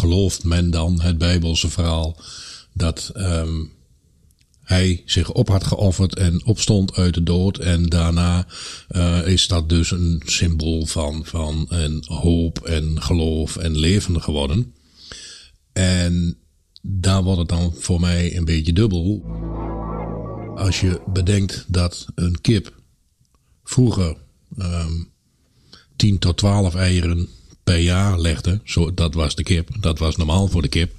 gelooft men dan het Bijbelse verhaal dat ehm, hij zich op had geofferd en opstond uit de dood. En daarna uh, is dat dus een symbool van, van een hoop en geloof en leven geworden. En daar wordt het dan voor mij een beetje dubbel. Als je bedenkt dat een kip vroeger um, 10 tot 12 eieren per jaar legde. Zo, dat was de kip. Dat was normaal voor de kip.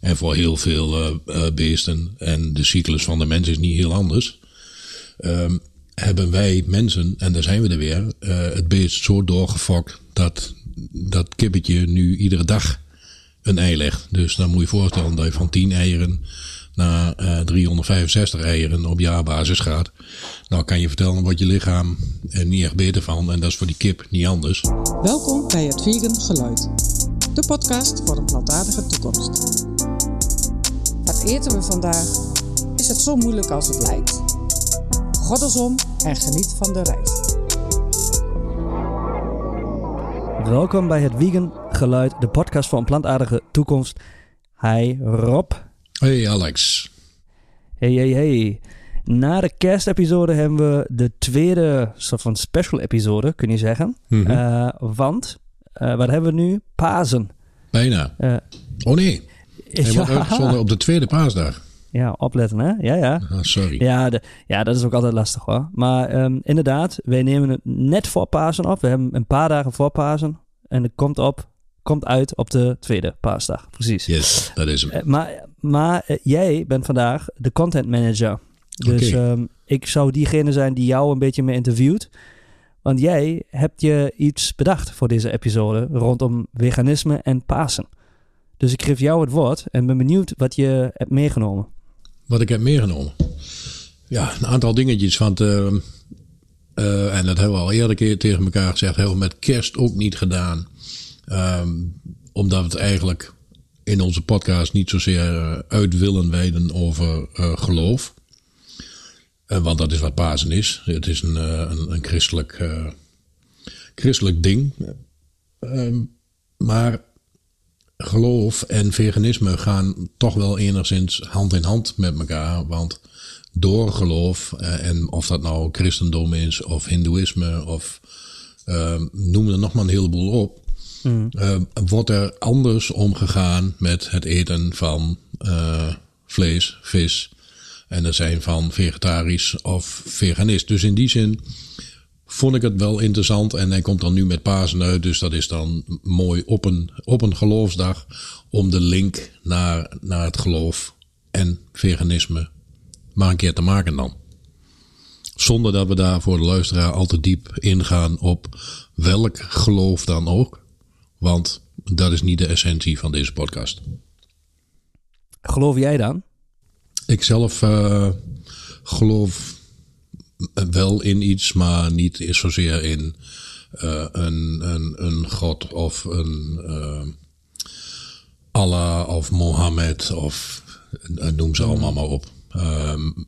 En voor heel veel uh, beesten. En de cyclus van de mens is niet heel anders. Um, hebben wij mensen, en daar zijn we er weer, uh, het beest zo doorgefokt dat dat kippetje nu iedere dag een ei legt. Dus dan moet je voorstellen dat je van 10 eieren naar uh, 365 eieren op jaarbasis gaat. Nou kan je vertellen wat je lichaam er niet echt beter van. En dat is voor die kip niet anders. Welkom bij het Vegan Geluid. De podcast voor een plantaardige toekomst. Wat eten we vandaag? Is het zo moeilijk als het lijkt? Goddelsom en geniet van de reis. Welkom bij het Vegan Geluid, de podcast voor een plantaardige toekomst. Hi Rob. Hey Alex. Hey, hey, hey. Na de kerstepisode hebben we de tweede soort van special episode, kun je zeggen. Uh, want, uh, wat hebben we nu? Pasen. Bijna. Uh, oh nee, hij wordt uitgezonden op de tweede paasdag. Ja, opletten hè? Ja, ja. Ah, sorry. Ja, de, ja, dat is ook altijd lastig hoor. Maar um, inderdaad, wij nemen het net voor Pasen op. We hebben een paar dagen voor Pasen. En het komt op komt uit op de tweede paasdag. Precies. Yes, dat is hem. Maar maar uh, jij bent vandaag de content manager. Dus um, ik zou diegene zijn die jou een beetje mee interviewt. Want jij hebt je iets bedacht voor deze episode rondom veganisme en Pasen. Dus ik geef jou het woord en ben benieuwd wat je hebt meegenomen. Wat ik heb meegenomen? Ja, een aantal dingetjes. Want, uh, uh, en dat hebben we al eerder keer tegen elkaar gezegd, hebben we met kerst ook niet gedaan. Um, omdat we het eigenlijk in onze podcast niet zozeer uit willen wijden over uh, geloof. Uh, want dat is wat Pasen is. Het is een, uh, een, een christelijk, uh, christelijk ding. Um, maar geloof en veganisme gaan toch wel enigszins hand in hand met elkaar. Want door geloof, en of dat nou christendom is of hindoeïsme of noem er nog maar een heleboel op. Mm. Uh, wordt er anders omgegaan met het eten van uh, vlees, vis en er zijn van vegetarisch of veganist. Dus in die zin vond ik het wel interessant en hij komt dan nu met Pasen uit, dus dat is dan mooi op een, op een geloofsdag om de link naar, naar het geloof en veganisme maar een keer te maken dan. Zonder dat we daar voor de luisteraar al te diep ingaan op welk geloof dan ook. Want dat is niet de essentie van deze podcast. Geloof jij dan? Ik zelf uh, geloof wel in iets, maar niet zozeer in uh, een, een, een god of een uh, Allah of Mohammed of noem ze allemaal maar op. Um,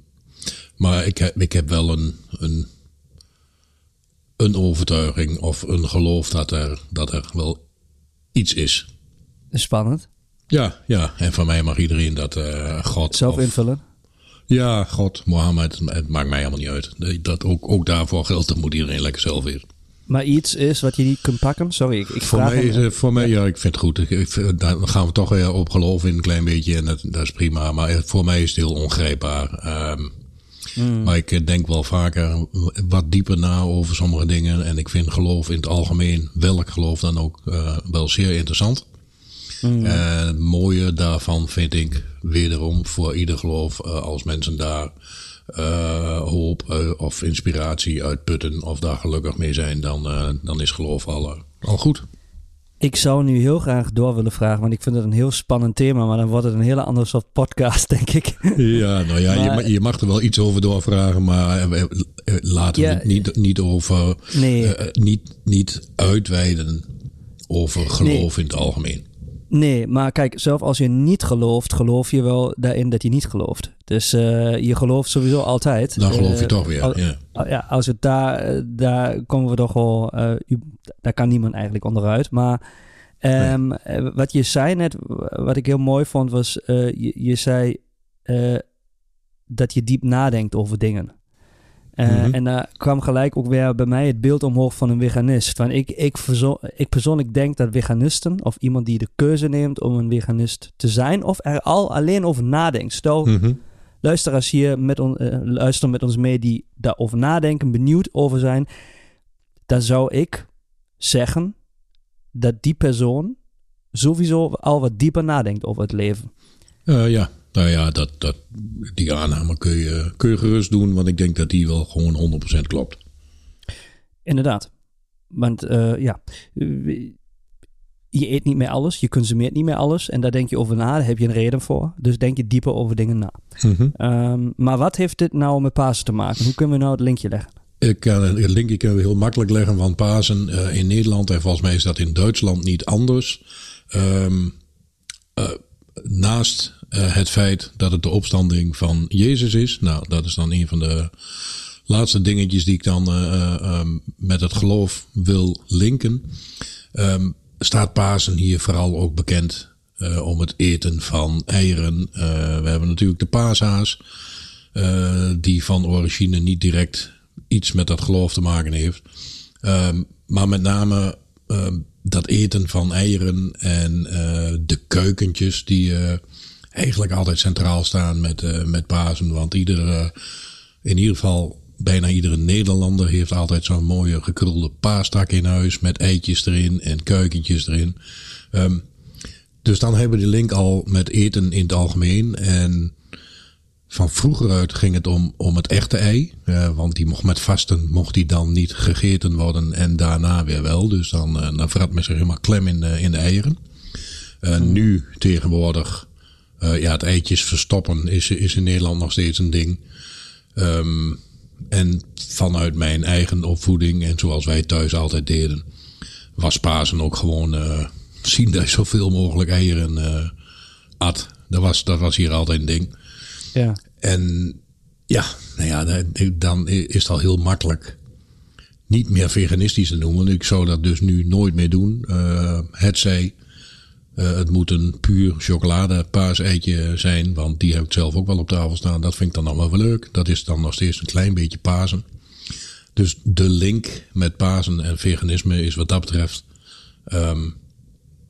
maar ik heb, ik heb wel een, een, een overtuiging of een geloof dat er, dat er wel iets is. Spannend. Ja, ja. En van mij mag iedereen dat uh, God. Zelf of, invullen. Ja, God, Mohammed, het maakt mij helemaal niet uit. Dat ook, ook daarvoor geldt, dat moet iedereen lekker zelf weer. Maar iets is wat je niet kunt pakken? Sorry, ik, ik voor vraag mij, voor mij, ja, ik vind het goed. Ik, ik, daar gaan we toch weer op geloven in een klein beetje en dat, dat is prima. Maar voor mij is het heel ongrijpbaar. Um, Mm. Maar ik denk wel vaker wat dieper na over sommige dingen. En ik vind geloof in het algemeen, welk geloof dan ook, uh, wel zeer interessant. Mm. En het mooie daarvan vind ik wederom voor ieder geloof, uh, als mensen daar uh, hoop of inspiratie uitputten of daar gelukkig mee zijn, dan, dan is geloof al, al goed. Ik zou nu heel graag door willen vragen, want ik vind het een heel spannend thema, maar dan wordt het een hele andere soort podcast, denk ik. Ja, nou ja, maar, je, je, mag er wel iets over doorvragen, maar laten we ja, het niet, niet over, nee. uh, niet, niet uitweiden over geloof nee. in het algemeen. Nee, maar kijk, zelf als je niet gelooft, geloof je wel daarin dat je niet gelooft. Dus uh, je gelooft sowieso altijd. Dan geloof je uh, toch weer, al, ja. ja. Als het daar, daar komen we toch wel, uh, daar kan niemand eigenlijk onderuit. Maar Ehm, eh, Wat je zei net, wat ik heel mooi vond, was eh, je, je zei eh, dat je diep nadenkt over dingen. Eh, Mhm. En daar kwam gelijk ook weer bij mij het beeld omhoog van een veganist. Van ik, ik, ik persoonlijk denk dat veganisten, of iemand die de keuze neemt om een veganist te zijn, of er al alleen over nadenkt. Stel, Mhm. luisteraars hier met on, eh, luisteren met ons mee die daarover nadenken, benieuwd over zijn, dan zou ik zeggen dat die persoon sowieso al wat dieper nadenkt over het leven. Eh, ja, nou ja, dat, dat, die aanname kun je, kun je gerust doen, want ik denk dat die wel gewoon 100% klopt. Inderdaad. Want eh, ja, je eet niet meer alles, je consumeert niet meer alles en daar denk je over na, daar heb je een reden voor. Dus denk je dieper over dingen na. Mhm. Ehm, maar wat heeft dit nou met Pasen te maken? Hoe kunnen we nou het linkje leggen? Ik kan het linkje kunnen we heel makkelijk leggen van Pasen eh, in Nederland. En volgens mij is dat in Duitsland niet anders. Ehm, eh, naast eh, het feit dat het de opstanding van Jezus is. Nou, dat is dan een van de laatste dingetjes die ik dan eh, eh, ehm, met het geloof wil linken. Ehm, staat Pasen hier vooral ook bekend om het eten van eieren. We hebben natuurlijk de paashaas. die van origine niet direct iets met dat geloof te maken heeft. Ehm, maar met name dat eten van eieren en de keukentjes die eigenlijk altijd centraal staan met, eh, met Pasen. Want iedere, in ieder geval bijna iedere Nederlander heeft altijd zo'n mooie gekrulde paastak in huis met eitjes erin en keukentjes erin. Ehm, dus dan hebben we de link al met eten in het algemeen. En van vroeger uit ging het om, om het echte ei. eh, want die mocht met vasten mocht die dan niet gegeten worden en daarna weer wel. Dus dan, eh, dan vrat men zich helemaal klem in in de eieren. Eh, Nu tegenwoordig, eh, ja, het eitjes verstoppen is, is in Nederland nog steeds een ding. Ehm, en vanuit mijn eigen opvoeding en zoals wij thuis altijd deden, was Pasen ook gewoon eh, zien dat je zoveel mogelijk eieren eh, at. Dat was, dat was hier altijd een ding. Ja. En ja, nou ja, da- dan is het al heel makkelijk niet meer veganistisch te noemen. Ik zou dat dus nu nooit meer doen. Het zij, eh, het moet een puur chocolade paaseitje zijn, want die heb ik zelf ook wel op tafel staan. Dat vind ik dan allemaal wel leuk. Dat is dan nog steeds een klein beetje Pasen. Dus de link met Pasen en veganisme is wat dat betreft ehm,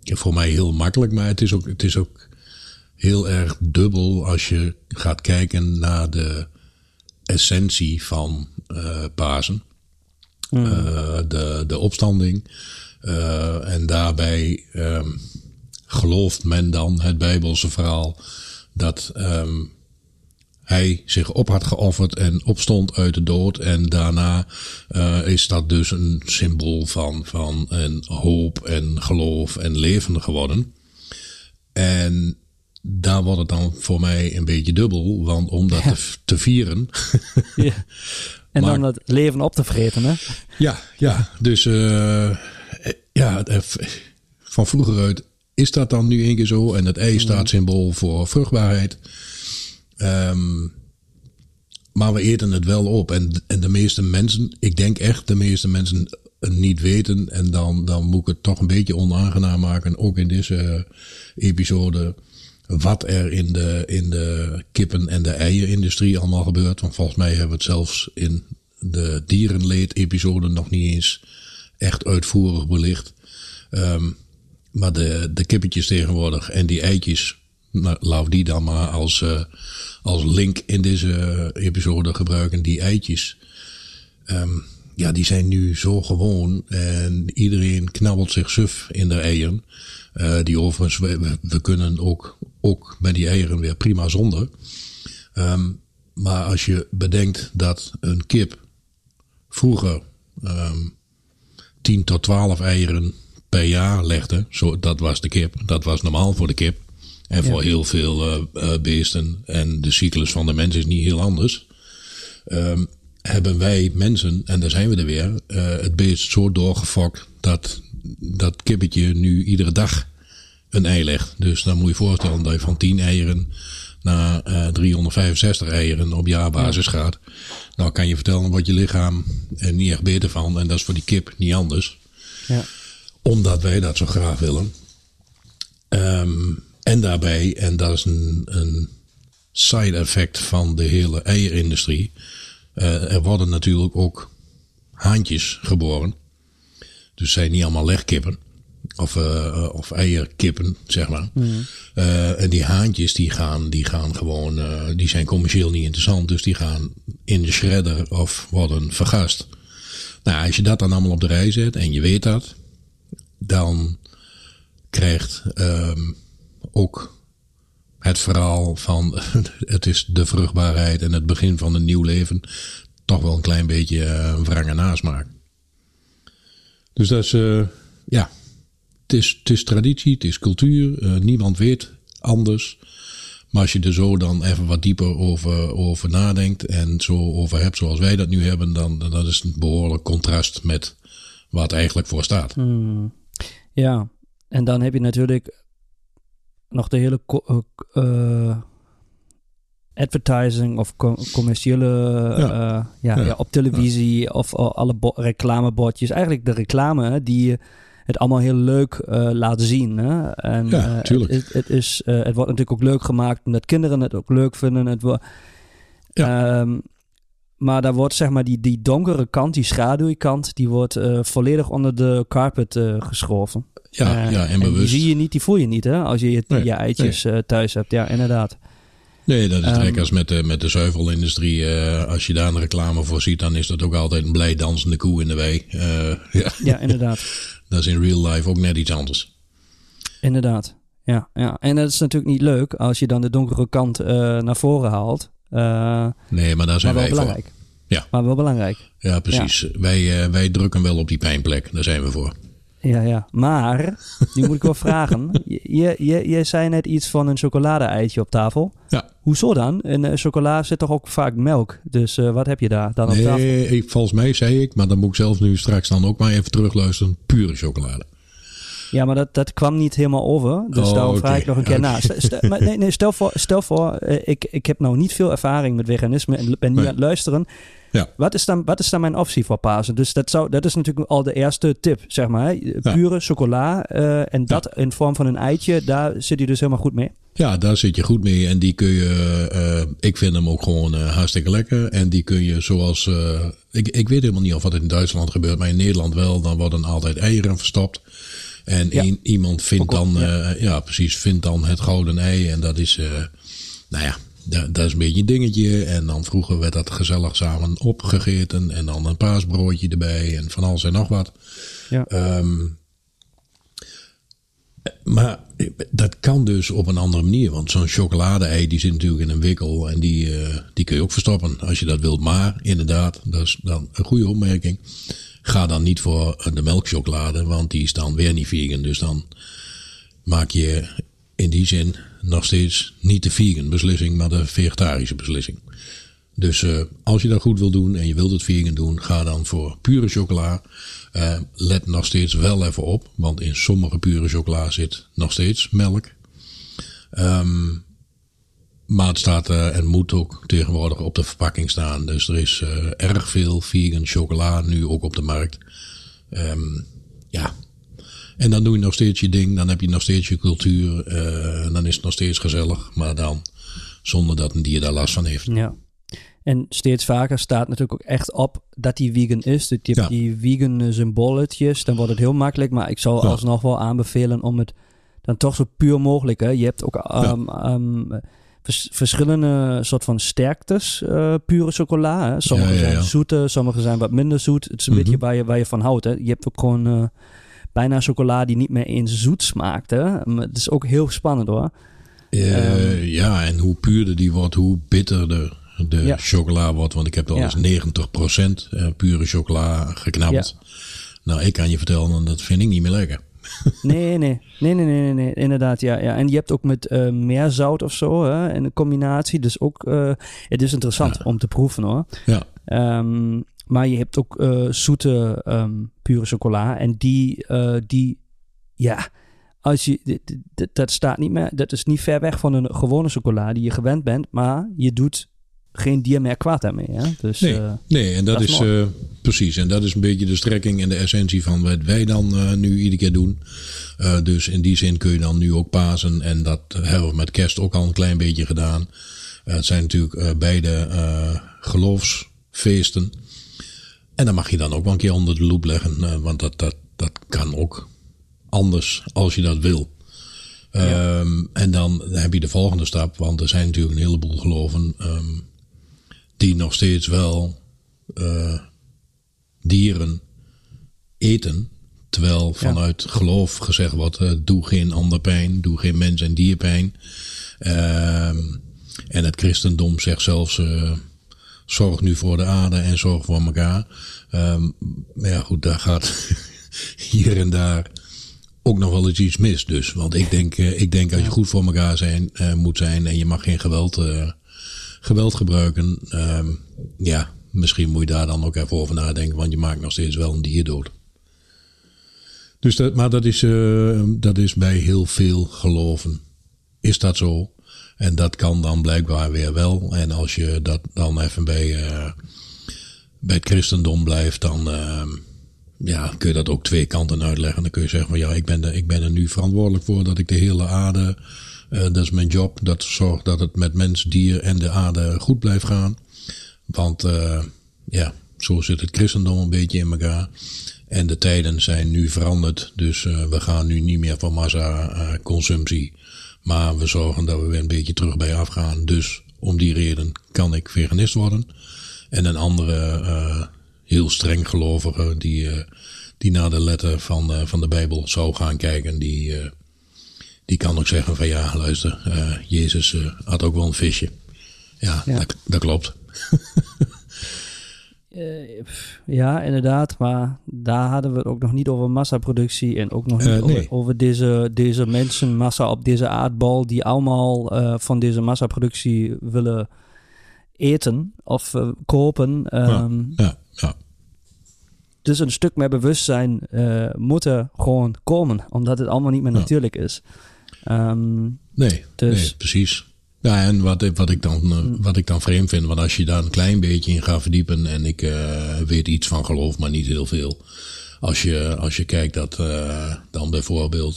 voor mij heel makkelijk. Maar het is ook, het is ook heel erg dubbel als je gaat kijken naar de essentie van eh Pasen. Eh, de, de opstanding. En daarbij ehm, gelooft men dan het Bijbelse verhaal dat ehm, hij zich op had geofferd en opstond uit de dood. En daarna eh, is dat dus een symbool van, van een hoop en geloof en leven geworden. En daar wordt het dan voor mij een beetje dubbel, want om dat te, te vieren. ja. En Maar- dan het leven op te vreten, hè? Ja, ja. Dus eh, ja, eh, van vroeger uit is dat dan nu één keer zo. En het ei staat symbool voor vruchtbaarheid. Ehm, maar we eten het wel op. En, en de meeste mensen, ik denk echt de meeste mensen niet weten. En dan, dan moet ik het toch een beetje onaangenaam maken. Ook in deze episode. Wat er in de, in de kippen- en de eierindustrie allemaal gebeurt. Want volgens mij hebben we het zelfs in de dierenleed-episode nog niet eens echt uitvoerig belicht. Ehm, maar de, de kippetjes tegenwoordig en die eitjes, nou, laat die dan maar als, eh, als link in deze episode gebruiken. Die eitjes, ehm, ja, die zijn nu zo gewoon en iedereen knabbelt zich suf in de eieren. Eh, die overigens, we, kunnen ook, ook met die eieren weer prima zonder. Ehm, maar als je bedenkt dat een kip vroeger ehm 10 tot 12 eieren per jaar legde, zo, dat was de kip, dat was normaal voor de kip. En voor heel veel eh, eh, beesten, en de cyclus van de mens is niet heel anders, ehm, hebben wij mensen, en daar zijn we er weer, eh, het beest zo doorgefokt dat dat kippetje nu iedere dag een ei legt. Dus dan moet je je voorstellen dat je van 10 eieren naar eh 365 eieren op jaarbasis gaat. Nou kan je vertellen, wordt je lichaam er niet echt beter van. En dat is voor die kip niet anders. Ja. Omdat wij dat zo graag willen. Ehm, en daarbij, en dat is een, een side effect van de hele eierindustrie. Uh, er worden natuurlijk ook haantjes geboren. Dus zijn niet allemaal legkippen. Of, uh, of eierkippen, zeg maar. Mm. Uh, en die haantjes die gaan, die gaan gewoon, die zijn commercieel niet interessant. Dus die gaan in de shredder of worden vergast. Nou, als je dat dan allemaal op de rij zet en je weet dat, dan krijgt um, ook het verhaal van het is de vruchtbaarheid en het begin van een nieuw leven toch wel een klein beetje een wrange nasmaak. Dus dat is, uh, ja, het is, het is traditie, het is cultuur. Uh, niemand weet anders. Maar als je er zo dan even wat dieper over, over nadenkt en zo over hebt zoals wij dat nu hebben, dan dat is een behoorlijk contrast met wat eigenlijk voor staat. Hmm. Ja, en dan heb je natuurlijk nog de hele uh, advertising of commerciële ja. Uh, ja, ja. op televisie ja. of alle reclamebordjes. Eigenlijk de reclame die het allemaal heel leuk uh, laten zien. Hè? En, ja, tuurlijk. Het, het, is, het wordt natuurlijk ook leuk gemaakt omdat kinderen het ook leuk vinden. Het wordt, ja. Um, maar daar wordt zeg maar die, die donkere kant, die schaduwkant, die wordt uh, volledig onder de carpet geschoven. Ja, ja en bewust. En die zie je niet, die voel je niet hè, als je je, nee, je eitjes nee. thuis hebt. Ja, inderdaad. Nee, dat is um, als met de, met de zuivelindustrie. Als je daar een reclame voor ziet, dan is dat ook altijd een blij dansende koe in de wei. Ja. ja, inderdaad. dat is in real life ook net iets anders. Inderdaad. Ja, ja. En dat is natuurlijk niet leuk als je dan de donkere kant uh, naar voren haalt. Nee, maar daar zijn maar wel wij belangrijk. voor. Ja. Maar wel belangrijk. Ja, precies. Ja. Wij, wij drukken wel op die pijnplek. Daar zijn we voor. Ja, ja. Maar, nu moet ik wel vragen. Je, je, je zei net iets van een chocolade-eitje op tafel. Ja. Hoezo dan? In uh, chocola zit toch ook vaak melk? Dus uh, wat heb je daar dan op nee, tafel? Ik, volgens mij zei ik, maar dan moet ik zelf nu straks dan ook maar even terugluisteren. Pure chocolade. Ja, maar dat, dat kwam niet helemaal over. Dus oh, daarom vraag okay. ik nog een keer okay. na. Stel, stel, maar nee, nee, stel voor, stel voor uh, ik, ik heb nou niet veel ervaring met veganisme en ben nu Nee. aan het luisteren. Ja. Wat, is dan, wat is dan mijn optie voor Pasen? Dus dat, zou, dat is natuurlijk al de eerste tip, zeg maar. Pure chocola uh, en dat in vorm van een eitje, daar zit je dus helemaal goed mee. Ja, daar zit je goed mee. En die kun je, uh, ik vind hem ook gewoon uh, hartstikke lekker. En die kun je zoals, ik, ik weet helemaal niet of wat in Duitsland gebeurt, maar in Nederland wel. Dan worden altijd eieren verstopt. En Ja. iemand vindt dan, ja. ja. ja precies, vindt dan het gouden ei. En dat is, nou ja, dat, dat is een beetje een dingetje. En dan vroeger werd dat gezellig samen opgegeten. En dan een paasbroodje erbij en van alles en nog wat. Ja. Um, maar dat kan dus op een andere manier. Want zo'n chocolade-ei die zit natuurlijk in een wikkel. En die, uh, die kun je ook verstoppen als je dat wilt. Maar inderdaad, dat is dan een goede opmerking. Ga dan niet voor de melkchocolade. Want die is dan weer niet vegan. Dus dan maak je in die zin nog steeds niet de vegan beslissing. Maar de vegetarische beslissing. Dus uh, als je dat goed wil doen en je wilt het vegan doen, ga dan voor pure chocola. Uh, let nog steeds wel even op, want in sommige pure chocola zit nog steeds melk. Um, uh, en moet ook tegenwoordig op de verpakking staan. Dus er is uh, erg veel vegan chocola nu ook op de markt. Um, ja. En dan doe je nog steeds je ding, dan heb je nog steeds je cultuur. Uh, dan is het nog steeds gezellig, maar dan zonder dat een dier daar last van heeft. Ja. En steeds vaker staat natuurlijk ook echt op dat die vegan is. Dat je Ja. hebt die vegan symboletjes, dan wordt het heel makkelijk. Maar ik zou Ja. alsnog wel aanbevelen om het dan toch zo puur mogelijk. Hè. Je hebt ook um, um, vers- verschillende soort van sterktes, uh, pure chocola. Hè. Sommige Ja, ja, ja. zijn zoete, sommige zijn wat minder zoet. Het is een Mhm. beetje waar je, waar je van houdt. Hè. Je hebt ook gewoon uh, bijna chocola die niet meer eens zoet smaakt. Hè. Maar Het is ook heel spannend hoor. Uh, Ehm. ja, en hoe puurder die wordt, hoe bitterder de chocola wordt. Want ik heb al eens 90% eh, pure chocola geknabbeld. Nou, ik kan je vertellen, dat vind ik niet meer lekker. Nee, nee, nee, nee, nee, nee, inderdaad, ja, ja. En je hebt ook met uh, meer zout of zo, hè, in een combinatie. Dus ook, uh, het is interessant Ja. om te proeven, hoor. Ja, Um, maar je hebt ook uh, zoete um, pure chocola. En die, die ja, als je, dat staat niet meer, dat is niet ver weg van een gewone chocola die je gewend bent. Maar je doet geen dier meer kwaad daarmee. Hè? Dus, Nee, eh, nee en dat, dat is eh, precies. En dat is een beetje de strekking en de essentie van wat wij dan eh, nu iedere keer doen. Dus in die zin kun je dan nu ook Pasen. En dat hebben we met kerst ook al een klein beetje gedaan. Het zijn natuurlijk beide geloofsfeesten. En dan mag je dan ook wel een keer onder de loep leggen. want dat, dat, dat kan ook anders als je dat wil. Ehm, en dan heb je de volgende stap. Want er zijn natuurlijk een heleboel geloven. ehm, die nog steeds wel eh, dieren eten. Terwijl vanuit geloof gezegd wordt: eh, doe geen ander pijn, doe geen mens en dier pijn. Ehm, en het christendom zegt zelfs: eh, zorg nu voor de aarde en zorg voor elkaar. Ehm, maar ja, goed, daar gaat hier en daar ook nog wel eens iets mis. Dus, want ik denk, ik denk als je goed voor elkaar zijn, moet zijn en je mag geen geweld, geweld gebruiken. ehm, ja, misschien moet je daar dan ook even over nadenken, want je maakt nog steeds wel een dier dood. Dus dat, maar dat is, eh, dat is bij heel veel geloven. Is dat zo? En dat kan dan blijkbaar weer wel. En als je dat dan even bij, eh, bij het christendom blijft, dan eh, ja, kun je dat ook twee kanten uitleggen. Dan kun je zeggen van ja, ik ben, er, ik ben er nu verantwoordelijk voor dat ik de hele aarde, eh, dat is mijn job, dat zorgt dat het met mens, dier en de aarde goed blijft gaan. Want eh, ja, zo zit het christendom een beetje in elkaar. En de tijden zijn nu veranderd. Dus eh, we gaan nu niet meer van massa-consumptie. maar we zorgen dat we weer een beetje terug bij afgaan. Dus om die reden kan ik veganist worden. En een andere heel streng gelovige die, die naar de letter van, van de Bijbel zou gaan kijken. Die, die kan ook zeggen van ja, luister, eh, Jezus eh, had ook wel een visje. Ja, Ja. Dat, dat klopt. Eh, ja, inderdaad. Maar daar hadden we het ook nog niet over massaproductie. En ook nog niet nee. over, over deze, deze mensenmassa op deze aardbol. Die allemaal eh, van deze massaproductie willen eten of kopen. Ehm, Ja, ja. Dus een stuk meer bewustzijn eh moet er gewoon komen. Omdat het allemaal niet meer Ja. natuurlijk is. Ehm, Nee, Dus- nee precies. Ja, en wat, ik- wat, ik dan, eh, wat ik dan vreemd vind, want als je daar een klein beetje in gaat verdiepen, en ik eh, weet iets van geloof, maar niet heel veel. Als je, als je kijkt dat eh, dan bijvoorbeeld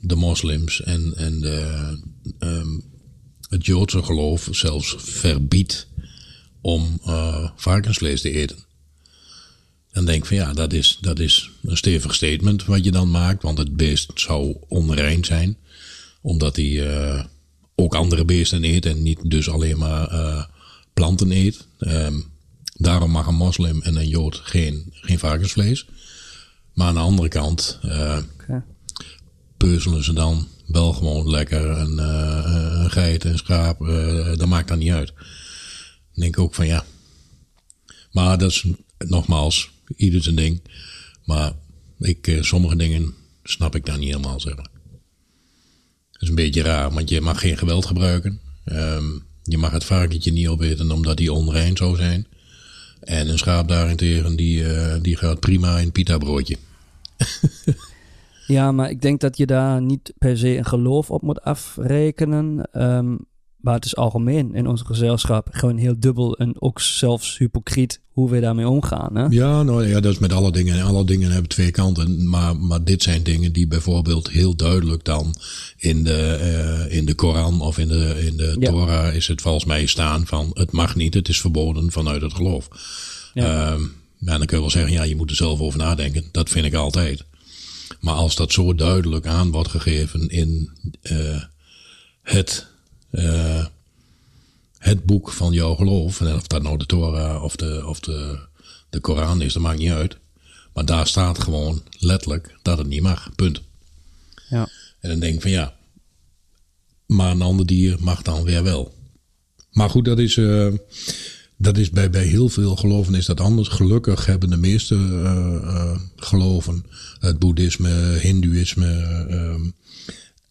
de moslims en, en de, ehm, het Joodse geloof zelfs verbiedt om varkensvlees te eten. Dan denk ik van ja, dat is, dat is een stevig statement wat je dan maakt, want het beest zou onrein zijn omdat hij eh, ook andere beesten eet en niet dus alleen maar eh, planten eet. Ehm, daarom mag een moslim en een jood geen, geen varkensvlees. Maar aan de andere kant oké. peuzelen ze dan wel gewoon lekker een, een geit, een schaap. dat maakt dan niet uit. Dan denk ik ook van ja. Maar dat is nogmaals, ieder zijn ding. Maar ik, eh, sommige dingen snap ik dan niet helemaal, zeg maar. Dat is een beetje raar, want je mag geen geweld gebruiken. Ehm, je mag het varkentje niet opeten omdat die onrein zou zijn. En een schaap daarentegen, die, eh, die gaat prima in pita broodje. Ja, maar ik denk dat je daar niet per se een geloof op moet afrekenen. Ehm, maar het is algemeen in onze gezelschap gewoon heel dubbel en ook zelfs hypocriet hoe we daarmee omgaan. Hè? Ja, nou ja, dat is met alle dingen. Alle dingen hebben twee kanten. Maar, maar dit zijn dingen die bijvoorbeeld heel duidelijk dan in de, eh, in de Koran of in de, in de Ja. Torah is het volgens mij staan van het mag niet, het is verboden vanuit het geloof. Ja. Ehm, nou, dan kun je wel zeggen, ja, je moet er zelf over nadenken. Dat vind ik altijd. Maar als dat zo duidelijk aan wordt gegeven in eh, het, eh, het boek van jouw geloof, en of dat nou de Torah of de, of de, de Koran is, dat maakt niet uit. Maar daar staat gewoon letterlijk dat het niet mag. Punt. Ja. En dan denk ik van ja, maar een ander dier mag dan weer wel. Maar goed, dat is, eh, dat is bij, bij heel veel geloven is dat anders. Gelukkig hebben de meeste eh, geloven, het boeddhisme, hindoeïsme, ehm,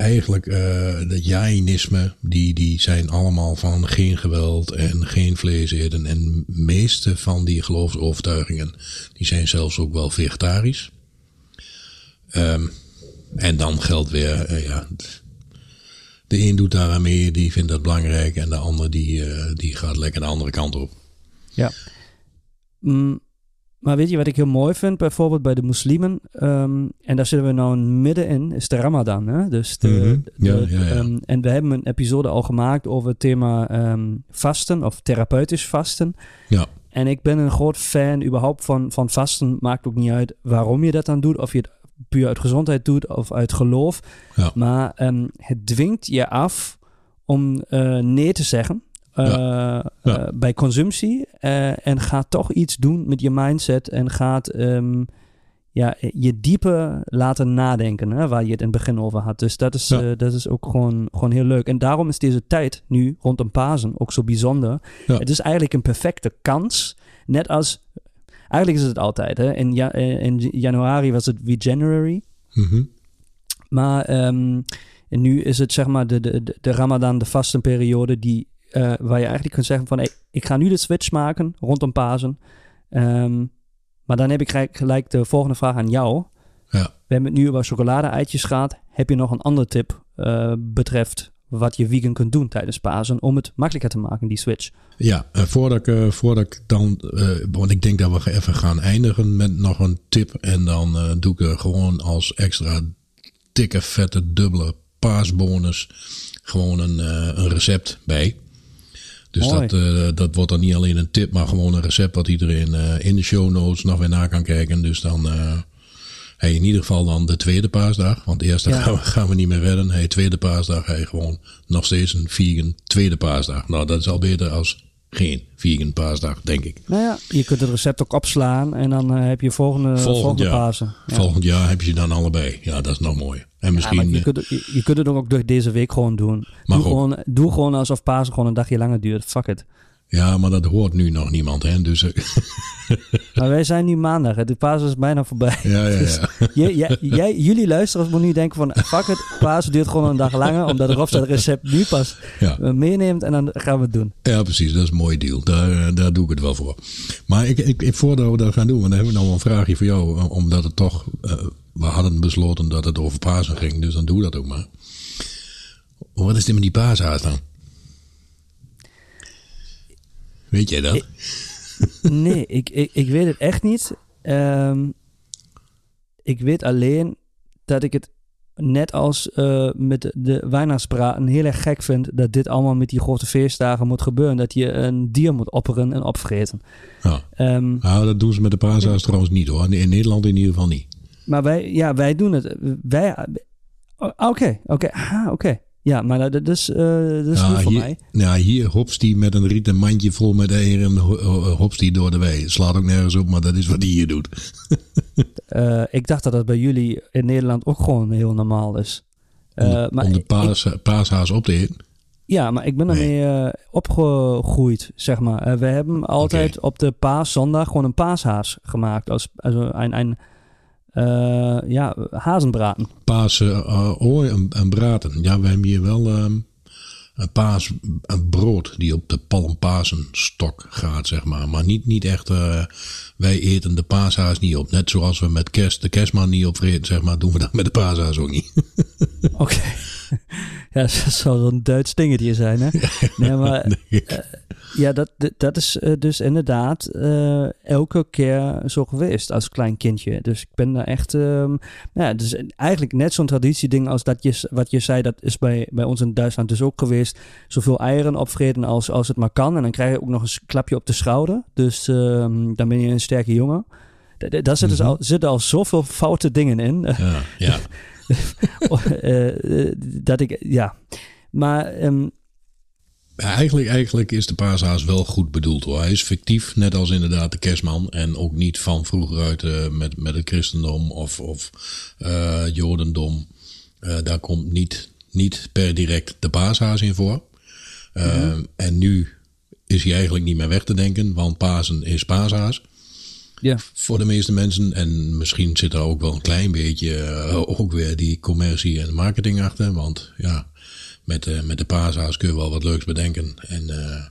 eigenlijk eh het jainisme, die, die zijn allemaal van geen geweld en geen vlees eten. En meeste van die geloofsovertuigingen, die zijn zelfs ook wel vegetarisch. Ehm, en dan geldt weer, eh, ja, de een doet daar aan mee, die vindt dat belangrijk. En de ander die, eh, die gaat lekker de andere kant op. Ja. Mm, maar weet je wat ik heel mooi vind, bijvoorbeeld bij de moslimen? ehm, en daar zitten we nou middenin, is de Ramadan. Hè? Dus de, Mhm. Ja, de- ja, ja. ehm, en we hebben een episode al gemaakt over het thema ehm, vasten of therapeutisch vasten. Ja. En ik ben een groot fan überhaupt van, van vasten. Maakt ook niet uit waarom je dat dan doet. Of je het puur uit gezondheid doet of uit geloof. Ja. Maar het dwingt je af om eh, nee te zeggen. Eh, Ja. eh, bij consumptie. eh, en gaat toch iets doen met je mindset. En gaat ehm, ja, je dieper laten nadenken. Hè, waar je het in het begin over had. Dus dat is, Ja. dat is ook gewoon, gewoon heel leuk. En daarom is deze tijd nu rondom Pasen ook zo bijzonder. Het is eigenlijk een perfecte kans. Net als. Eigenlijk is het altijd. Hè? In, ja, in januari was het January. Mhm. Maar en nu is het zeg maar de, de, de- de Ramadan, de vastenperiode, die, eh, waar je eigenlijk kunt zeggen van hey, ik ga nu de switch maken rondom Pasen. Ehm, maar dan heb ik gelijk, de volgende vraag aan jou. Ja. We hebben het nu over chocolade-eitjes gehad. Heb je nog een andere tip eh, betreft wat je vegan kunt doen tijdens Pasen om het makkelijker te maken, die switch? Ja, voordat ik, eh, voordat ik dan, want ik denk dat we even gaan eindigen met nog een tip. En dan doe ik er gewoon als extra dikke, vette, dubbele paasbonus gewoon een, een recept bij. Dus Mooi. dat, eh, dat wordt dan niet alleen een tip, maar gewoon een recept wat iedereen eh, in de show notes nog weer na kan kijken. Dus dan, eh hey, in ieder geval dan de tweede paasdag. Want de eerste Ja. gaan, we, gaan we niet meer redden. Hey, tweede paasdag, hey, gewoon nog steeds een vegan tweede paasdag. Nou, dat is al beter als geen vegan paasdag, denk ik. Nou ja, je kunt het recept ook opslaan en dan heb je volgende, volgende jaar. Pasen. Ja. Volgend jaar heb je ze dan allebei. Ja, dat is nog mooi. En misschien. je, eh, kunt, het- je, je kunt het ook door deze week gewoon doen. Doe ook. gewoon, doe gewoon alsof Pasen gewoon een dagje langer duurt. Fuck it. ja, maar dat hoort nu nog niemand, hè? Dus. eh, Maar wij zijn nu maandag. hè. De Pasen is bijna voorbij. ja, ja, Dus ja. jij, jij, jij- jullie luisteren moeten nu denken van... Fuck it, Pasen duurt gewoon een dag langer. Omdat Rob dat recept nu pas ja. eh, meeneemt. En dan gaan we het doen. Ja, precies. Dat is een mooi deal. Daar, daar doe ik het wel voor. Maar ik, ik, ik, voordat we dat gaan doen, want dan hebben we nog wel een vraagje voor jou. Omdat het toch, we hadden besloten dat het over Pasen ging, dus dan doe dat ook maar. Wat is dit met die paashaas dan? Weet jij dat? Nee, ik, ik, ik weet het echt niet. Ehm, ik weet alleen dat ik het net als eh, met de weihnachtspraten heel erg gek vind dat dit allemaal met die grote feestdagen moet gebeuren. Dat je een dier moet opperen en opvreten. Ja. Ehm, Nou, dat doen ze met de paashaas trouwens niet hoor. In Nederland in ieder geval niet. Maar wij, ja, wij doen het. Wij, oh, oké, oké, ah, oké. Ja, maar dat, is, eh dat is Ja, nieuw voor hier, mij. Nou, hier hopst die met een rieten mandje vol met eieren, ho- ho- hopst die door de wei. Slaat ook nergens op, maar dat is wat hij hier doet. Eh, ik dacht dat dat bij jullie in Nederland ook gewoon heel normaal is. Om de, Eh, maar om de ik- paas, paashaas op te eten. Ja, maar ik ben ermee eh, opgegroeid, zeg maar. Eh, we hebben altijd op de paaszondag gewoon een paashaas gemaakt. Als, als een, een eh, ja, hazenbraten. Pasen, uh, ooi en, en braten. Ja, we hebben hier wel ehm, een paas, een brood die op de palmpasenstok gaat, zeg maar. Maar niet, niet echt, eh, wij eten de paashaas niet op. Net zoals we met kerst de kerstman niet opvreten, zeg maar, doen we dat met de paashaas ook niet. Oké. ja, dat zou een Duits dingetje zijn, hè? Nee, maar eh, ja, dat, dat- is eh, dus inderdaad eh, elke keer zo geweest als klein kindje. Dus ik ben daar echt... nou ja, dus eigenlijk net zo'n traditieding als dat je, wat je zei, dat is bij, bij ons in Duitsland dus ook geweest. Zoveel eieren opvreten als, als het maar kan. En dan krijg je ook nog een klapje op de schouder. Dus ehm, dan ben je een sterke jongen. Da- da- Daar zitten, Mhm. al, zitten al zoveel foute dingen in. Ja, ja. Eh, dat ik, ja. Maar ehm, Eigenlijk, eigenlijk is de paashaas wel goed bedoeld hoor. Hij is fictief, net als inderdaad de kerstman. En ook niet van vroeger uit eh, met, met het christendom of, of eh, jodendom. Daar komt niet, niet per direct de paashaas in voor. Eh, En nu is hij eigenlijk niet meer weg te denken, want Pasen is paashaas. Ja. Voor de meeste mensen. En misschien zit er ook wel een klein beetje eh, ook weer die commercie en marketing achter. Want ja, met, eh, met de paashaas kun je wel wat leuks bedenken. En eh,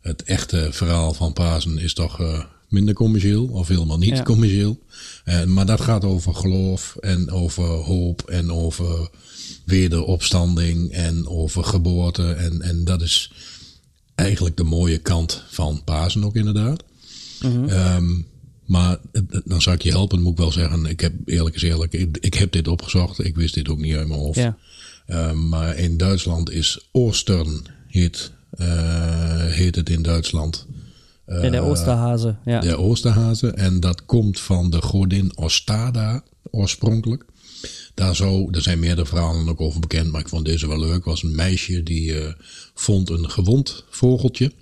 het echte verhaal van Pasen is toch minder commercieel of helemaal niet Ja. commercieel. Maar dat gaat over geloof en over hoop en over wederopstanding en over geboorte. En, en dat is eigenlijk de mooie kant van Pasen ook inderdaad. Het- het- dan zou ik je helpen, moet ik wel zeggen. Ik heb eerlijk is eerlijk, ik, ik heb dit opgezocht. Ik wist dit ook niet uit mijn hoofd. Ja. Ehm, maar in Duitsland is Oostern heet, eh, heet het in Duitsland. En de Oosterhazen. Ja. De Oosterhazen. En dat komt van de godin Ostada oorspronkelijk. Daar, zo, er zijn meerdere verhalen ook over bekend, maar ik vond deze wel leuk. was een meisje die eh, vond een gewond vogeltje.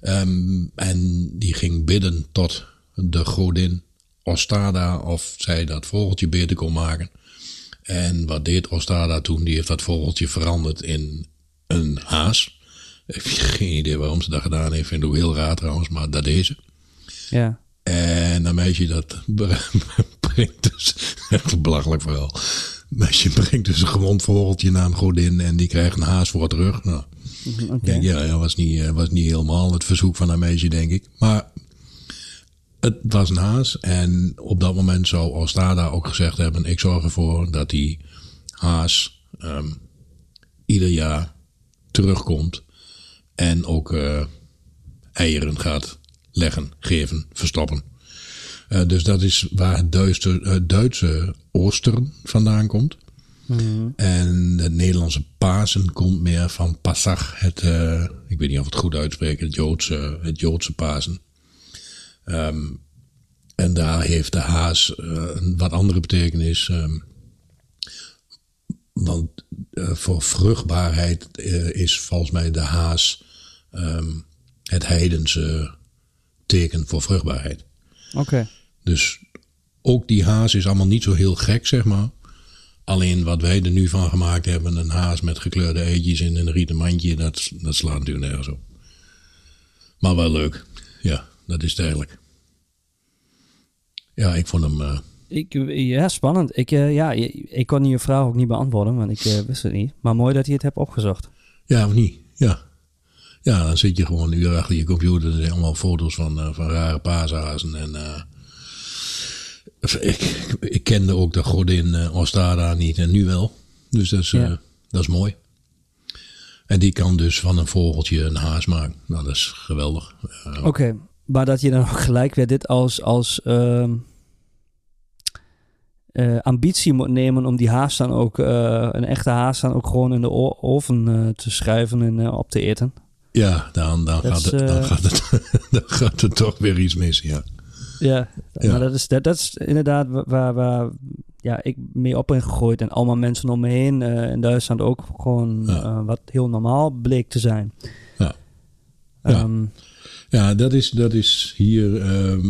Ehm, en die ging bidden tot de godin Ostada of zij dat vogeltje beter kon maken. En wat deed Ostada toen? Die heeft dat vogeltje veranderd in een haas. Ik heb geen idee waarom ze dat gedaan heeft. Vind ik heel raar trouwens, maar dat deed ze. ja. En dat meisje dat brengt dus, echt een belachelijk verhaal. Dat meisje brengt dus een gewond vogeltje naar een godin en die krijgt een haas voor terug. Nou, denk, ja, dat was niet, eh, was niet helemaal het verzoek van dat meisje, denk ik. Maar het was een haas en op dat moment zou Ostada ook gezegd hebben, ik zorg ervoor dat die haas ehm, ieder jaar terugkomt en ook eh, eieren gaat leggen, geven, verstoppen. Eh, dus dat is waar het Duitse, eh, Duitse vandaan komt. En het Nederlandse Pasen komt meer van Passach, het, eh, ik weet niet of ik het goed uitspreek, het Joodse, het Joodse Pasen. Ehm, en daar heeft de haas eh, een wat andere betekenis. ehm, want eh, voor vruchtbaarheid eh, is volgens mij de haas ehm, het heidense teken voor vruchtbaarheid. Oké. Dus ook die haas is allemaal niet zo heel gek, zeg maar. Alleen wat wij er nu van gemaakt hebben, een haas met gekleurde eitjes in een rieten mandje, dat, dat slaat natuurlijk nergens op. Maar wel leuk. Ja, dat is het eigenlijk. Ja, ik vond hem. eh, Ik, ja, spannend. Ik, eh, ja, ik kon je vraag ook niet beantwoorden, want ik eh, wist het niet. Maar mooi dat je het hebt opgezocht. ja, of niet? Ja. Ja, dan zit je gewoon een uur achter je computer. Er zijn allemaal foto's van, van rare paashazen. En ik, ik kende ook de godin Ostada niet en nu wel. Dus dat is, Ja. dat is mooi. En die kan dus van een vogeltje een haas maken. Nou, dat is geweldig. Oké, maar dat je dan ook gelijk weer dit als, als ehm, eh, ambitie moet nemen om die haas dan ook, eh, een echte haas dan ook gewoon in de oven eh, te schuiven en op te eten. ja, dan, dan, gaat het, dan, gaat het, dan gaat er toch weer iets mis. Ja. Ja, Ja. maar dat is, dat, dat is inderdaad wa- waar, waar ja, ik mee op ben gegooid. En allemaal mensen om me heen eh, in Duitsland ook gewoon Ja. wat heel normaal bleek te zijn. Ja. Ja. Ja, dat is, dat is hier. ehm,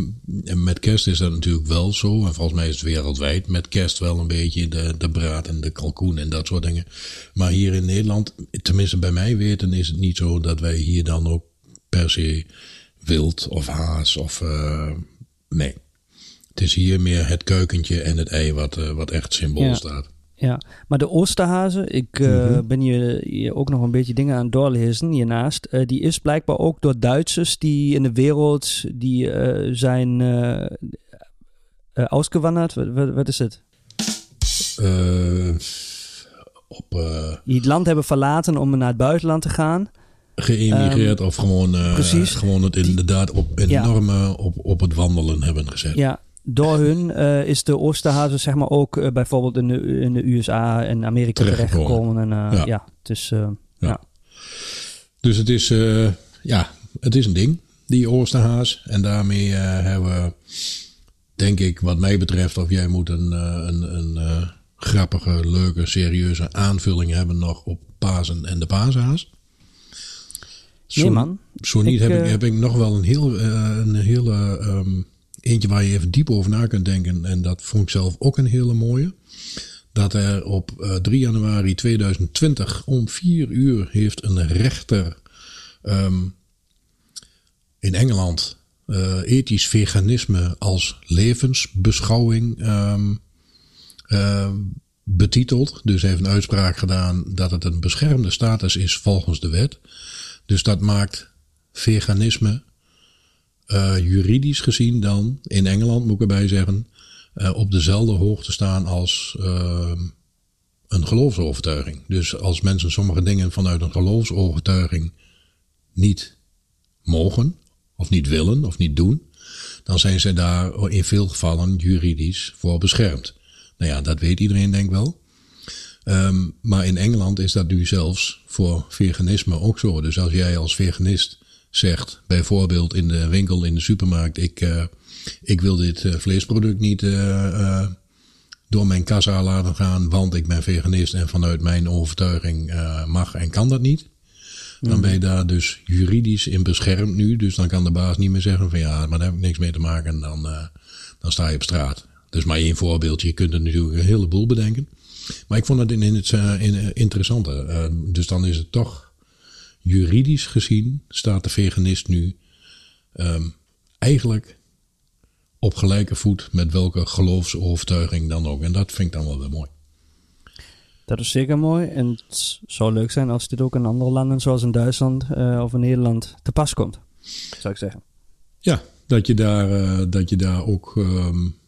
met kerst is dat natuurlijk wel zo. En volgens mij is het wereldwijd met kerst wel een beetje de, de braad en de kalkoen en dat soort dingen. Maar hier in Nederland, tenminste bij mij weten, is het niet zo dat wij hier dan ook per se wild of haas of. eh, nee. Het is hier meer het keukentje en het ei wat, eh, wat echt symbool Ja. staat. Ja, maar de Oosterhazen, ik eh, Mhm. ben hier, hier ook nog een beetje dingen aan het doorlezen hiernaast. Eh, die is blijkbaar ook door Duitsers die in de wereld die eh, zijn ausgewanderd. Wat, is het? Op Die het land hebben verlaten om naar het buitenland te gaan. geëmigreerd of gewoon, Ehm, precies. gewoon het inderdaad op Ja. enorme op, op het wandelen hebben gezet. Ja, door hun eh, is de Oosterhazen zeg maar ook eh, bijvoorbeeld in de, in de USA en Amerika Terechtgekomen. En, eh, Ja. ja. dus eh, Dus het is, ja, het is een ding, die Oosterhaas. En daarmee hebben we, denk ik, wat mij betreft, of jij moet een, een, een grappige, leuke, serieuze aanvulling hebben nog op Pasen en de Paashaas. Zo, nee man. Zo niet Ik, heb, ik, heb ik nog wel een, heel, een hele, ehm, eentje waar je even diep over na kunt denken. En dat vond ik zelf ook een hele mooie. Dat er op eh, 3 januari 2020 om 4 uur heeft een rechter ehm, in Engeland eh, ethisch veganisme als levensbeschouwing ehm, ehm, betiteld. Dus heeft een uitspraak gedaan dat het een beschermde status is volgens de wet. Dus dat maakt veganisme eh, juridisch gezien dan in Engeland, moet ik erbij zeggen, eh, op dezelfde hoogte staan als uh, een geloofsovertuiging. Dus als mensen sommige dingen vanuit een geloofsovertuiging niet mogen, of niet willen, of niet doen, dan zijn ze daar in veel gevallen juridisch voor beschermd. Nou ja, dat weet iedereen denk ik wel. Um, maar in Engeland is dat nu zelfs voor veganisme ook zo. Dus als jij als veganist zegt, bijvoorbeeld in de winkel, in de supermarkt, ik, uh, ik wil dit uh, vleesproduct niet uh, door mijn kassa laten gaan, want ik ben veganist en vanuit mijn overtuiging mag en kan dat niet. Dan mhm. ben je daar dus juridisch in beschermd nu. Dus dan kan de baas niet meer zeggen van ja, maar daar heb ik niks mee te maken. En dan, dan sta je op straat. Dus maar één voorbeeldje. Je kunt er natuurlijk een heleboel bedenken. Maar ik vond het in, in het in, interessante. Dus dan is het toch juridisch gezien staat de veganist nu um, eigenlijk op gelijke voet met welke geloofsovertuiging dan ook. En dat vind ik dan wel weer mooi. Dat is zeker mooi. En het zou leuk zijn als dit ook in andere landen, zoals in Duitsland uh, of in Nederland, te pas komt. Zou ik zeggen. Ja, dat je daar, dat je daar ook um,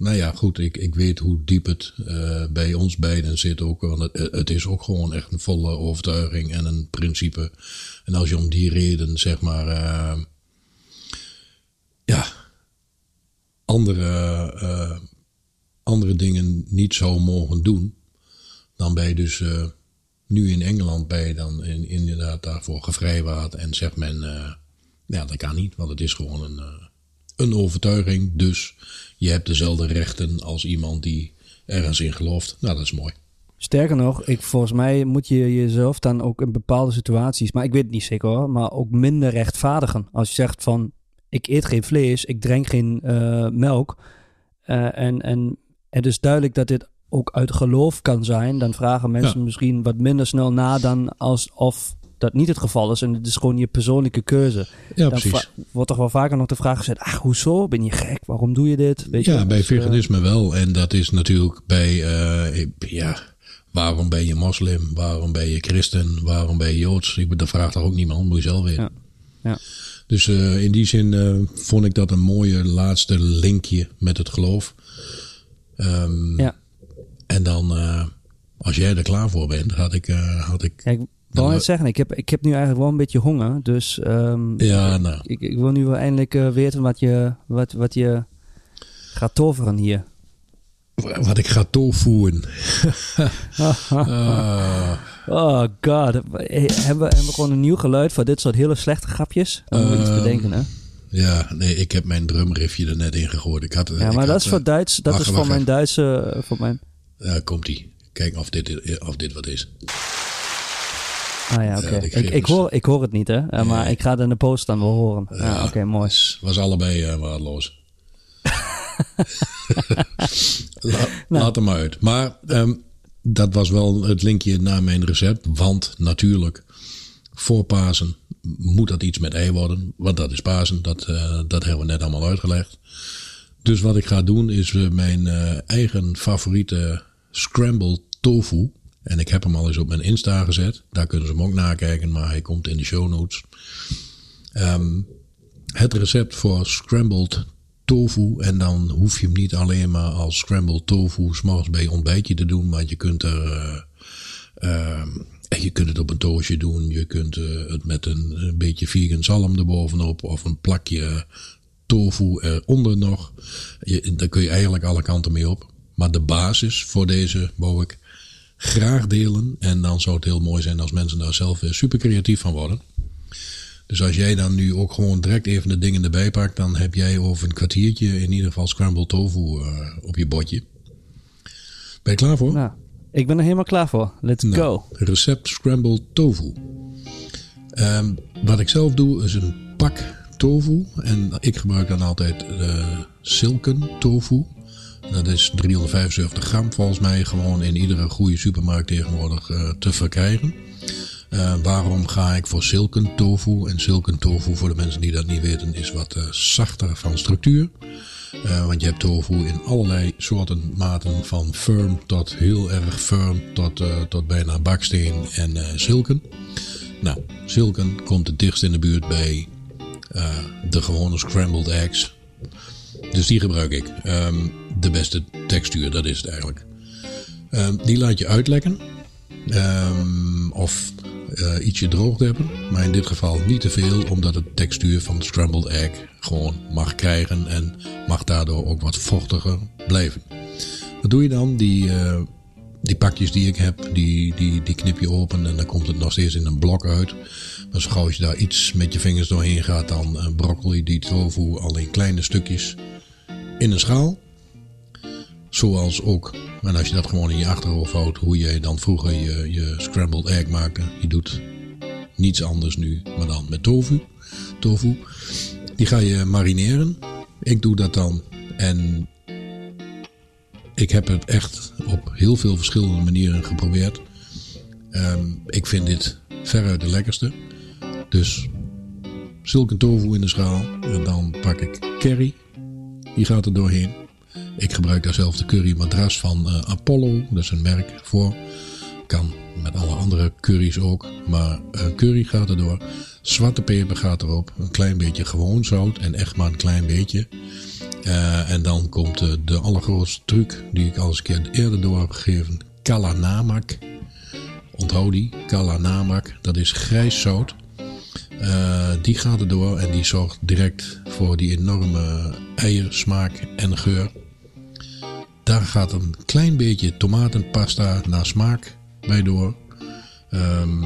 nou ja, goed, ik, ik weet hoe diep het uh, bij ons beiden zit ook. Want het, is ook gewoon echt een volle overtuiging en een principe. En als je om die reden, zeg maar, uh, ja, andere, uh, andere dingen niet zou mogen doen, dan ben je dus nu in Engeland je dan in, inderdaad daarvoor gevrijwaard. En zegt men, ja, dat kan niet, want het is gewoon een, een overtuiging. Dus je hebt dezelfde rechten als iemand die ergens in gelooft. Nou, dat is mooi. Sterker nog, ik, volgens mij moet je jezelf dan ook in bepaalde situaties, maar ik weet het niet zeker hoor, maar ook minder rechtvaardigen. Als je zegt van, ik eet geen vlees, ik drink geen uh, melk. Uh, en, en het is duidelijk dat dit ook uit geloof kan zijn. Dan vragen mensen ja. misschien wat minder snel na dan alsof dat niet het geval is en het is gewoon je persoonlijke keuze. Ja, dan precies. Wordt toch wel vaker nog de vraag gezet, ach, hoezo? Ben je gek? Waarom doe je dit? Weet ja, je, bij dus, veganisme uh, wel. En dat is natuurlijk bij, uh, ja, waarom ben je moslim? Waarom ben je christen? Waarom ben je joods? Ik de vraag toch ook niemand, moet je zelf weten. Ja. ja. Dus uh, in die zin vond ik dat een mooie laatste linkje met het geloof. Um, ja. En dan, als jij er klaar voor bent, had ik, had ik Kijk, ik wil net zeggen, ik heb, ik heb nu eigenlijk wel een beetje honger. Dus um, ja, nou. ik, ik wil nu wel eindelijk uh, weten wat je, wat, wat je gaat toveren hier. Wat ik ga toevoegen. uh. Oh god. Hebben we, hebben we gewoon een nieuw geluid voor dit soort hele slechte grapjes? Dan moet je iets ehm, bedenken, hè? Ja, nee, ik heb mijn drumriffje er net in gegooid. Ik had, ja, maar dat is voor Duits. Dat wacht, is voor mijn Duitse. Voor mijn... Ja, komt ie. Kijk of dit, of dit wat is. Ah ja, oké. ik, ik, hoor, ik hoor het niet, hè? Uh, maar ik ga het in de post dan wel horen. Ja, ja oké, mooi. Was, was allebei uh, waardeloos. La, nou. Laat hem maar uit. Maar um, dat was wel het linkje naar mijn recept. Want natuurlijk, voor Pasen moet dat iets met ei worden. Want dat is Pasen. Dat, uh, dat hebben we net allemaal uitgelegd. Dus wat ik ga doen is mijn eigen favoriete scrambled tofu en ik heb hem al eens op mijn Insta gezet. Daar kunnen ze hem ook nakijken, maar hij komt in de show notes. Um, het recept voor scrambled tofu. En dan hoef je hem niet alleen maar als scrambled tofu s'morgens bij je ontbijtje te doen. Maar je kunt er... Uh, uh, je kunt het op een toosje doen. Je kunt uh, het met een, beetje vegan zalm erbovenop. Of een plakje tofu eronder nog. Je, daar kun je eigenlijk alle kanten mee op. Maar de basis voor deze ik graag delen. En dan zou het heel mooi zijn als mensen daar zelf super creatief van worden. Dus als jij dan nu ook gewoon direct even de dingen erbij pakt, dan heb jij over een kwartiertje in ieder geval scrambled tofu uh, op je bordje. Ben je klaar voor? Nou, ik ben er helemaal klaar voor. Let's nou, go. Recept scrambled tofu. Um, wat ik zelf doe is een pak tofu. En ik gebruik dan altijd de silken tofu. Dat is 375 gram volgens mij gewoon in iedere goede supermarkt tegenwoordig uh, te verkrijgen. Uh, waarom ga ik voor silken tofu? En silken tofu, voor de mensen die dat niet weten, is wat uh, zachter van structuur. want je hebt tofu in allerlei soorten maten, van firm tot heel erg firm, tot, tot bijna baksteen en silken. Nou, silken komt het dichtst in de buurt bij eh, de gewone scrambled eggs. Dus die gebruik ik. Ehm, de beste textuur, dat is het eigenlijk. Ehm, die laat je uitlekken. Ehm, of uh, ietsje droog hebben. Maar in dit geval niet te veel, omdat het textuur van scrambled egg gewoon mag krijgen. En mag daardoor ook wat vochtiger blijven. Wat doe je dan? Die, uh, die pakjes die ik heb, die, die, die knip je open en dan komt het nog steeds in een blok uit. Maar zo gauw je daar iets met je vingers doorheen gaat, dan uh, brokkel je die tofu al in kleine stukjes in een schaal. Zoals ook, en als je dat gewoon in je achterhoofd houdt, hoe je dan vroeger je, je scrambled egg maakte. Je doet niets anders nu, maar dan met tofu. Tofu. Die ga je marineren. Ik doe dat dan. En ik heb het echt op heel veel verschillende manieren geprobeerd. Um, ik vind dit veruit de lekkerste. Dus zulke tofu in de schaal. En dan pak ik curry. Die gaat er doorheen. Ik gebruik daar zelf de curry madras van uh, Apollo. Dat is een merk voor. Kan met alle andere curry's ook. Maar uh, curry gaat erdoor. Zwarte peper gaat erop. Een klein beetje gewoon zout. En echt maar een klein beetje. Uh, en dan komt de allergrootste truc die ik al eens een keer eerder door heb gegeven. Kalanamak. Onthoud die. Kalanamak. Dat is grijs zout. Uh, die gaat erdoor en die zorgt direct voor die enorme eiersmaak en geur. Daar gaat een klein beetje tomatenpasta naar smaak bij door. Um,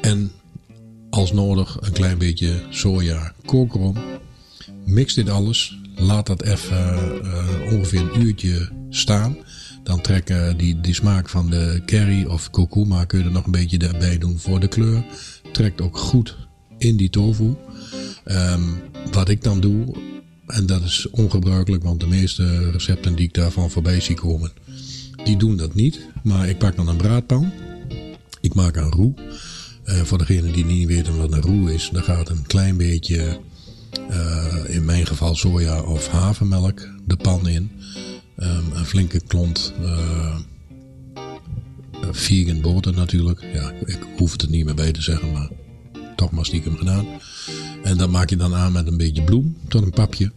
en als nodig een klein beetje soja kokerom. Mix dit alles. Laat dat even uh, ongeveer een uurtje staan. Dan trekken die, die smaak van de curry of kurkuma kun je er nog een beetje erbij doen voor de kleur. Trekt ook goed in die tofu. Um, wat ik dan doe, en dat is ongebruikelijk, want de meeste recepten die ik daarvan voorbij zie komen, die doen dat niet. Maar ik pak dan een braadpan. Ik maak een roe. Uh, voor degenen die niet weten wat een roe is, daar gaat een klein beetje, uh, in mijn geval soja of havermelk, de pan in. Um, een flinke klont uh, vegan boter natuurlijk. Ja, ik hoef het er niet meer bij te zeggen, maar toch maar gedaan. En dat maak je dan aan met een beetje bloem tot een papje.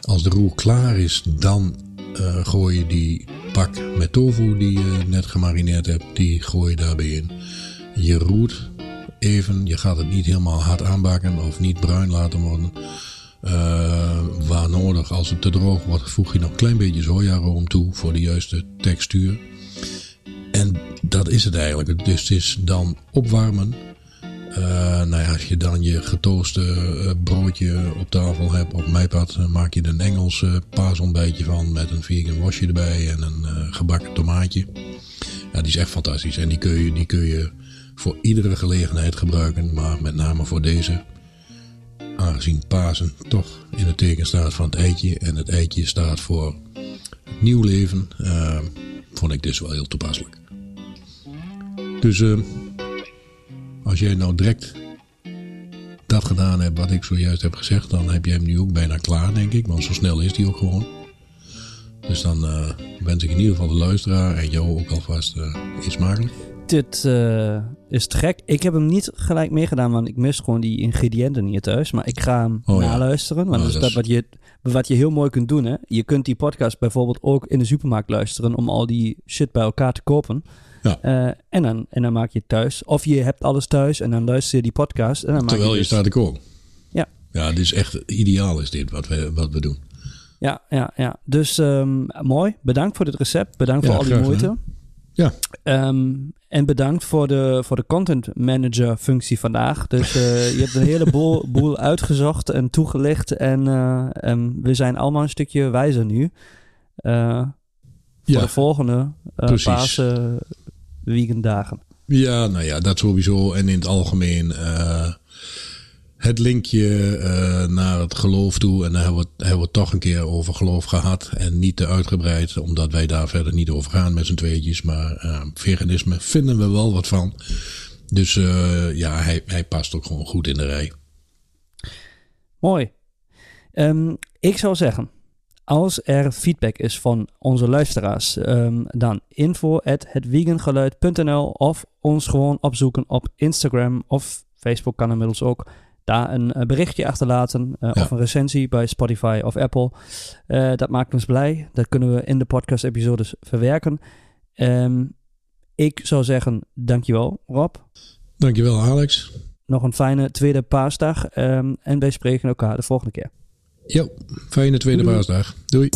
Als de roer klaar is, dan uh, gooi je die pak met tofu die je net gemarineerd hebt, die gooi je daarbij in. Je roert even, je gaat het niet helemaal hard aanbakken of niet bruin laten worden. Uh, waar nodig, als het te droog wordt, voeg je nog een klein beetje sojaroom toe voor de juiste textuur. En dat is het eigenlijk. Dus het is dan opwarmen. Uh, nou ja, als je dan je getooste uh, broodje op tafel hebt, op mijn pad, maak je een Engels paasontbijtje van met een vegan wasje erbij en een gebakken tomaatje. Ja, die is echt fantastisch. En die kun je, die kun je voor iedere gelegenheid gebruiken, maar met name voor deze. Aangezien Pasen toch in het teken staat van het eitje en het eitje staat voor nieuw leven, vond ik dit wel heel toepasselijk. Dus als jij nou direct dat gedaan hebt wat ik zojuist heb gezegd, dan heb jij hem nu ook bijna klaar, denk ik. Want zo snel is die ook gewoon. Dus dan uh, wens ik in ieder geval de luisteraar en jou ook alvast uh, smakelijk. Dit uh, is te gek. Ik heb hem niet gelijk meegedaan, want ik mis gewoon die ingrediënten niet thuis. Maar ik ga hem oh, naluisteren. Want oh, dat is dat wat je, wat je heel mooi kunt doen. Hè? Je kunt die podcast bijvoorbeeld ook in de supermarkt luisteren om al die shit bij elkaar te kopen. Ja. Uh, en, dan, en dan maak je het thuis. Of je hebt alles thuis en dan luister je die podcast. En dan Terwijl maak je, je, dus... staat te koken. Ja. Ja, dit is echt ideaal is dit wat we, wat we doen. Ja, ja, ja. Dus um, mooi. Bedankt voor dit recept. Bedankt ja, voor al die moeite. Gedaan. Ja. Um, en bedankt voor de, voor de content manager functie vandaag. Dus uh, je hebt een heleboel boel uitgezocht en toegelicht. En, uh, en we zijn allemaal een stukje wijzer nu. Uh, voor ja, de volgende Pasen weekenddagen. Ja, nou ja, dat sowieso. En in het algemeen het linkje uh, naar het geloof toe. En daar hebben we, hebben we het toch een keer over geloof gehad. En niet te uitgebreid, omdat wij daar verder niet over gaan met z'n tweetjes. Maar uh, veganisme vinden we wel wat van. Dus uh, ja, hij, hij past ook gewoon goed in de rij. Mooi. Um, ik zou zeggen, als er feedback is van onze luisteraars, um, dan info at hetvegangeluid.nl of ons gewoon opzoeken op Instagram of Facebook kan inmiddels ook daar een eh, berichtje achterlaten uh, Ja. of een recensie bij Spotify of Apple. Eh, dat maakt ons blij. Dat kunnen we in de podcast-episodes verwerken. Ehm, ik zou zeggen, dankjewel Rob. Dankjewel Alex. Nog een fijne tweede paasdag. ehm, en wij spreken elkaar de volgende keer. Jo, fijne tweede Doei. paasdag. Doei.